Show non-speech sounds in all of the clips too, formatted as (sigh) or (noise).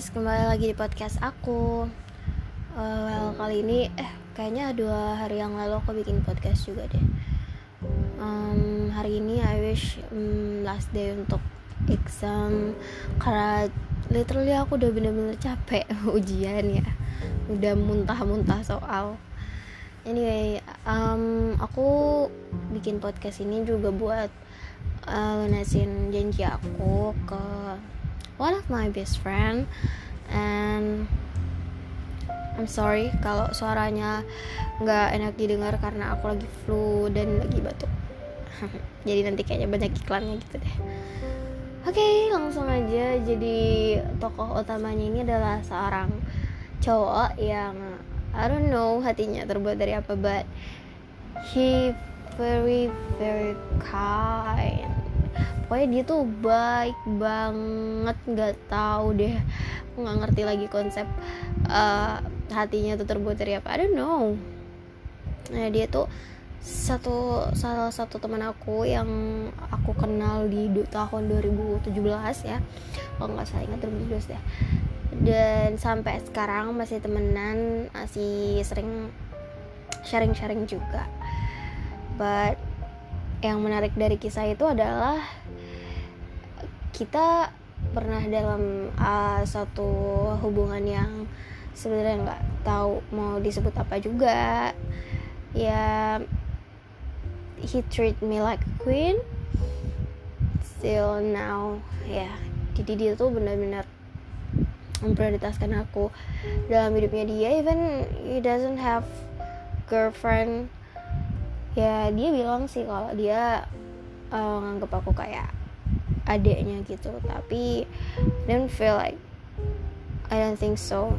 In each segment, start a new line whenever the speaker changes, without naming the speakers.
guys, kembali lagi di podcast aku. Uh, well, kali ini eh kayaknya dua hari yang lalu aku bikin podcast juga deh. Um, hari ini I wish um, last day untuk exam karena literally aku udah bener-bener capek (laughs) ujian ya. Udah muntah-muntah soal. Anyway, um, aku bikin podcast ini juga buat uh, lunasin janji aku ke one of my best friend and I'm sorry kalau suaranya nggak enak didengar karena aku lagi flu dan lagi batuk. (laughs) Jadi nanti kayaknya banyak iklannya gitu deh. Oke okay, langsung aja. Jadi tokoh utamanya ini adalah seorang cowok yang I don't know hatinya terbuat dari apa but he very very kind pokoknya dia tuh baik banget nggak tahu deh nggak ngerti lagi konsep uh, hatinya tuh terbuat dari apa. I don't know. Nah dia tuh satu salah satu teman aku yang aku kenal di tahun 2017 ya. Kalau nggak salah ingat 2017 ya. Dan sampai sekarang masih temenan masih sering sharing-sharing juga. But yang menarik dari kisah itu adalah kita pernah dalam uh, satu hubungan yang sebenarnya nggak tahu mau disebut apa juga. Ya he treat me like a queen still now. Ya jadi dia tuh benar-benar memprioritaskan aku dalam hidupnya dia. Even he doesn't have girlfriend ya dia bilang sih kalau dia uh, nganggap aku kayak adiknya gitu. Tapi I don't feel like I don't think so.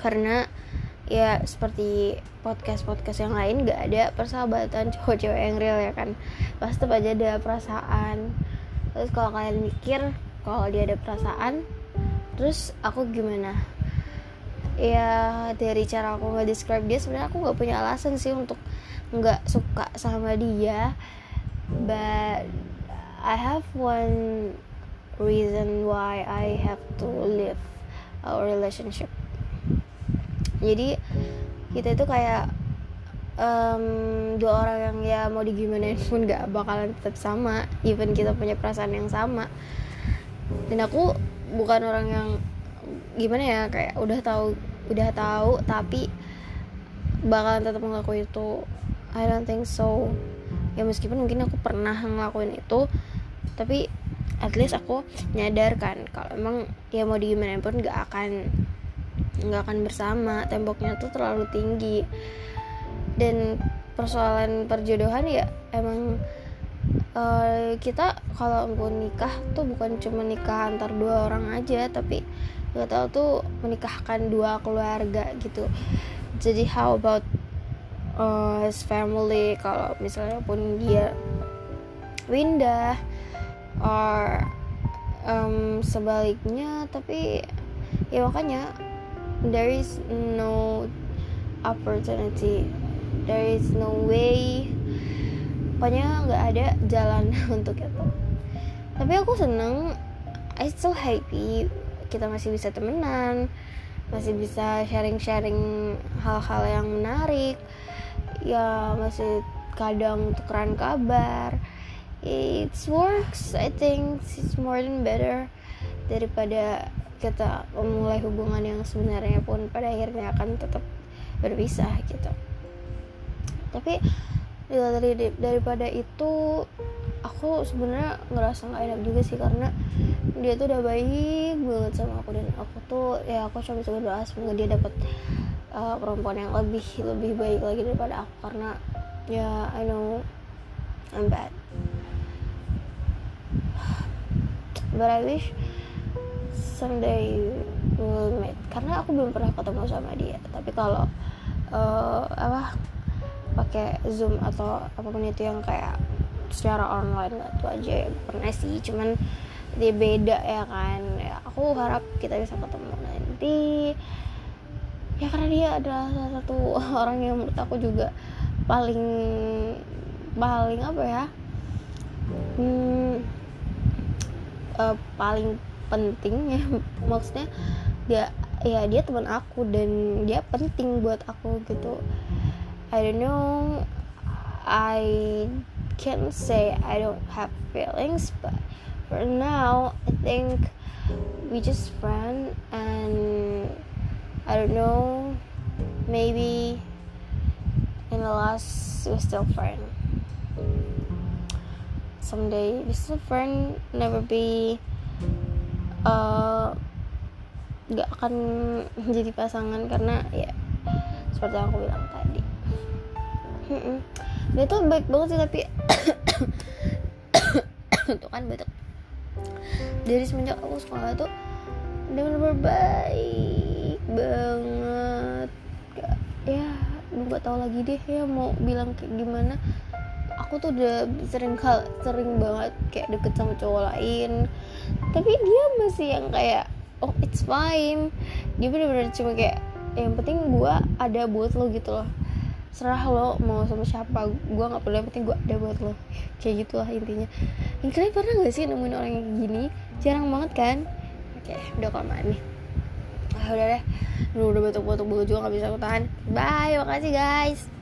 Karena ya seperti podcast podcast yang lain gak ada persahabatan cowok cewek yang real ya kan? Pasti aja ada perasaan. Terus kalau kalian mikir kalau dia ada perasaan terus aku gimana ya dari cara aku nggak describe dia sebenarnya aku nggak punya alasan sih untuk nggak suka sama dia. But I have one reason why I have to live our relationship. Jadi kita itu kayak um, dua orang yang ya mau digimanain (laughs) pun gak bakalan tetap sama. Even kita punya perasaan yang sama. Dan aku bukan orang yang gimana ya kayak udah tahu udah tahu tapi bakalan tetap ngelakuin itu. I don't think so. Ya meskipun mungkin aku pernah ngelakuin itu tapi at least aku nyadar kan kalau emang dia mau di gimana pun nggak akan nggak akan bersama. Temboknya tuh terlalu tinggi. Dan persoalan perjodohan ya emang uh, kita kalau mau nikah tuh bukan cuma nikah antar dua orang aja tapi nggak tahu tuh menikahkan dua keluarga gitu. Jadi how about uh, his family? Kalau misalnya pun dia pindah or um, sebaliknya tapi ya makanya there is no opportunity. There is no way. Pokoknya nggak ada jalan (laughs) untuk itu. Tapi aku seneng I still happy kita masih bisa temenan masih bisa sharing-sharing hal-hal yang menarik ya masih kadang tukeran kabar. It works I think it's more than better daripada kita memulai hubungan yang sebenarnya pun pada akhirnya akan tetap berpisah gitu. Tapi dari daripada itu aku sebenarnya ngerasa nggak enak juga sih karena dia tuh udah baik banget sama aku dan aku tuh ya aku cuma bisa berdoa semoga dia dapat uh, perempuan yang lebih lebih baik lagi daripada aku karena ya I know I'm bad. But I wish someday we will meet. Karena aku belum pernah ketemu sama dia. Tapi kalau uh, apa pakai zoom atau apa pun itu yang kayak secara online itu aja ya pernah sih cuman dia beda ya kan. Ya, aku harap kita bisa ketemu nanti. Ya karena dia adalah salah satu (laughs) orang yang menurut aku juga paling paling apa ya? Hmm, uh, paling penting ya. (laughs) Maksudnya dia ya dia teman aku dan dia penting buat aku gitu. I don't know I can't say I don't have feelings but for now I think we just friend and I don't know maybe in the last we still friend someday we still friend never be uh nggak akan (laughs) menjadi pasangan karena ya seperti yang aku bilang tadi dia tuh baik banget sih tapi (coughs) tuh kan batuk dari semenjak aku sekolah tuh dia benar-benar baik banget. Ya gue gak tau lagi deh ya mau bilang kayak gimana. Aku tuh udah sering kal sering banget kayak deket sama cowok lain. Tapi dia masih yang kayak oh it's fine. Dia bener-bener cuma kayak yang penting gue ada buat lo gitu loh serah lo mau sama siapa gue nggak yang penting gue ada buat lo. Kayak gitulah intinya. Yang kalian pernah gak sih nemuin orang yang gini? Jarang banget kan? Oke udah kelamaan nih. Ah, udah deh. Udah batuk-batuk gue juga gak bisa aku tahan. Bye makasih guys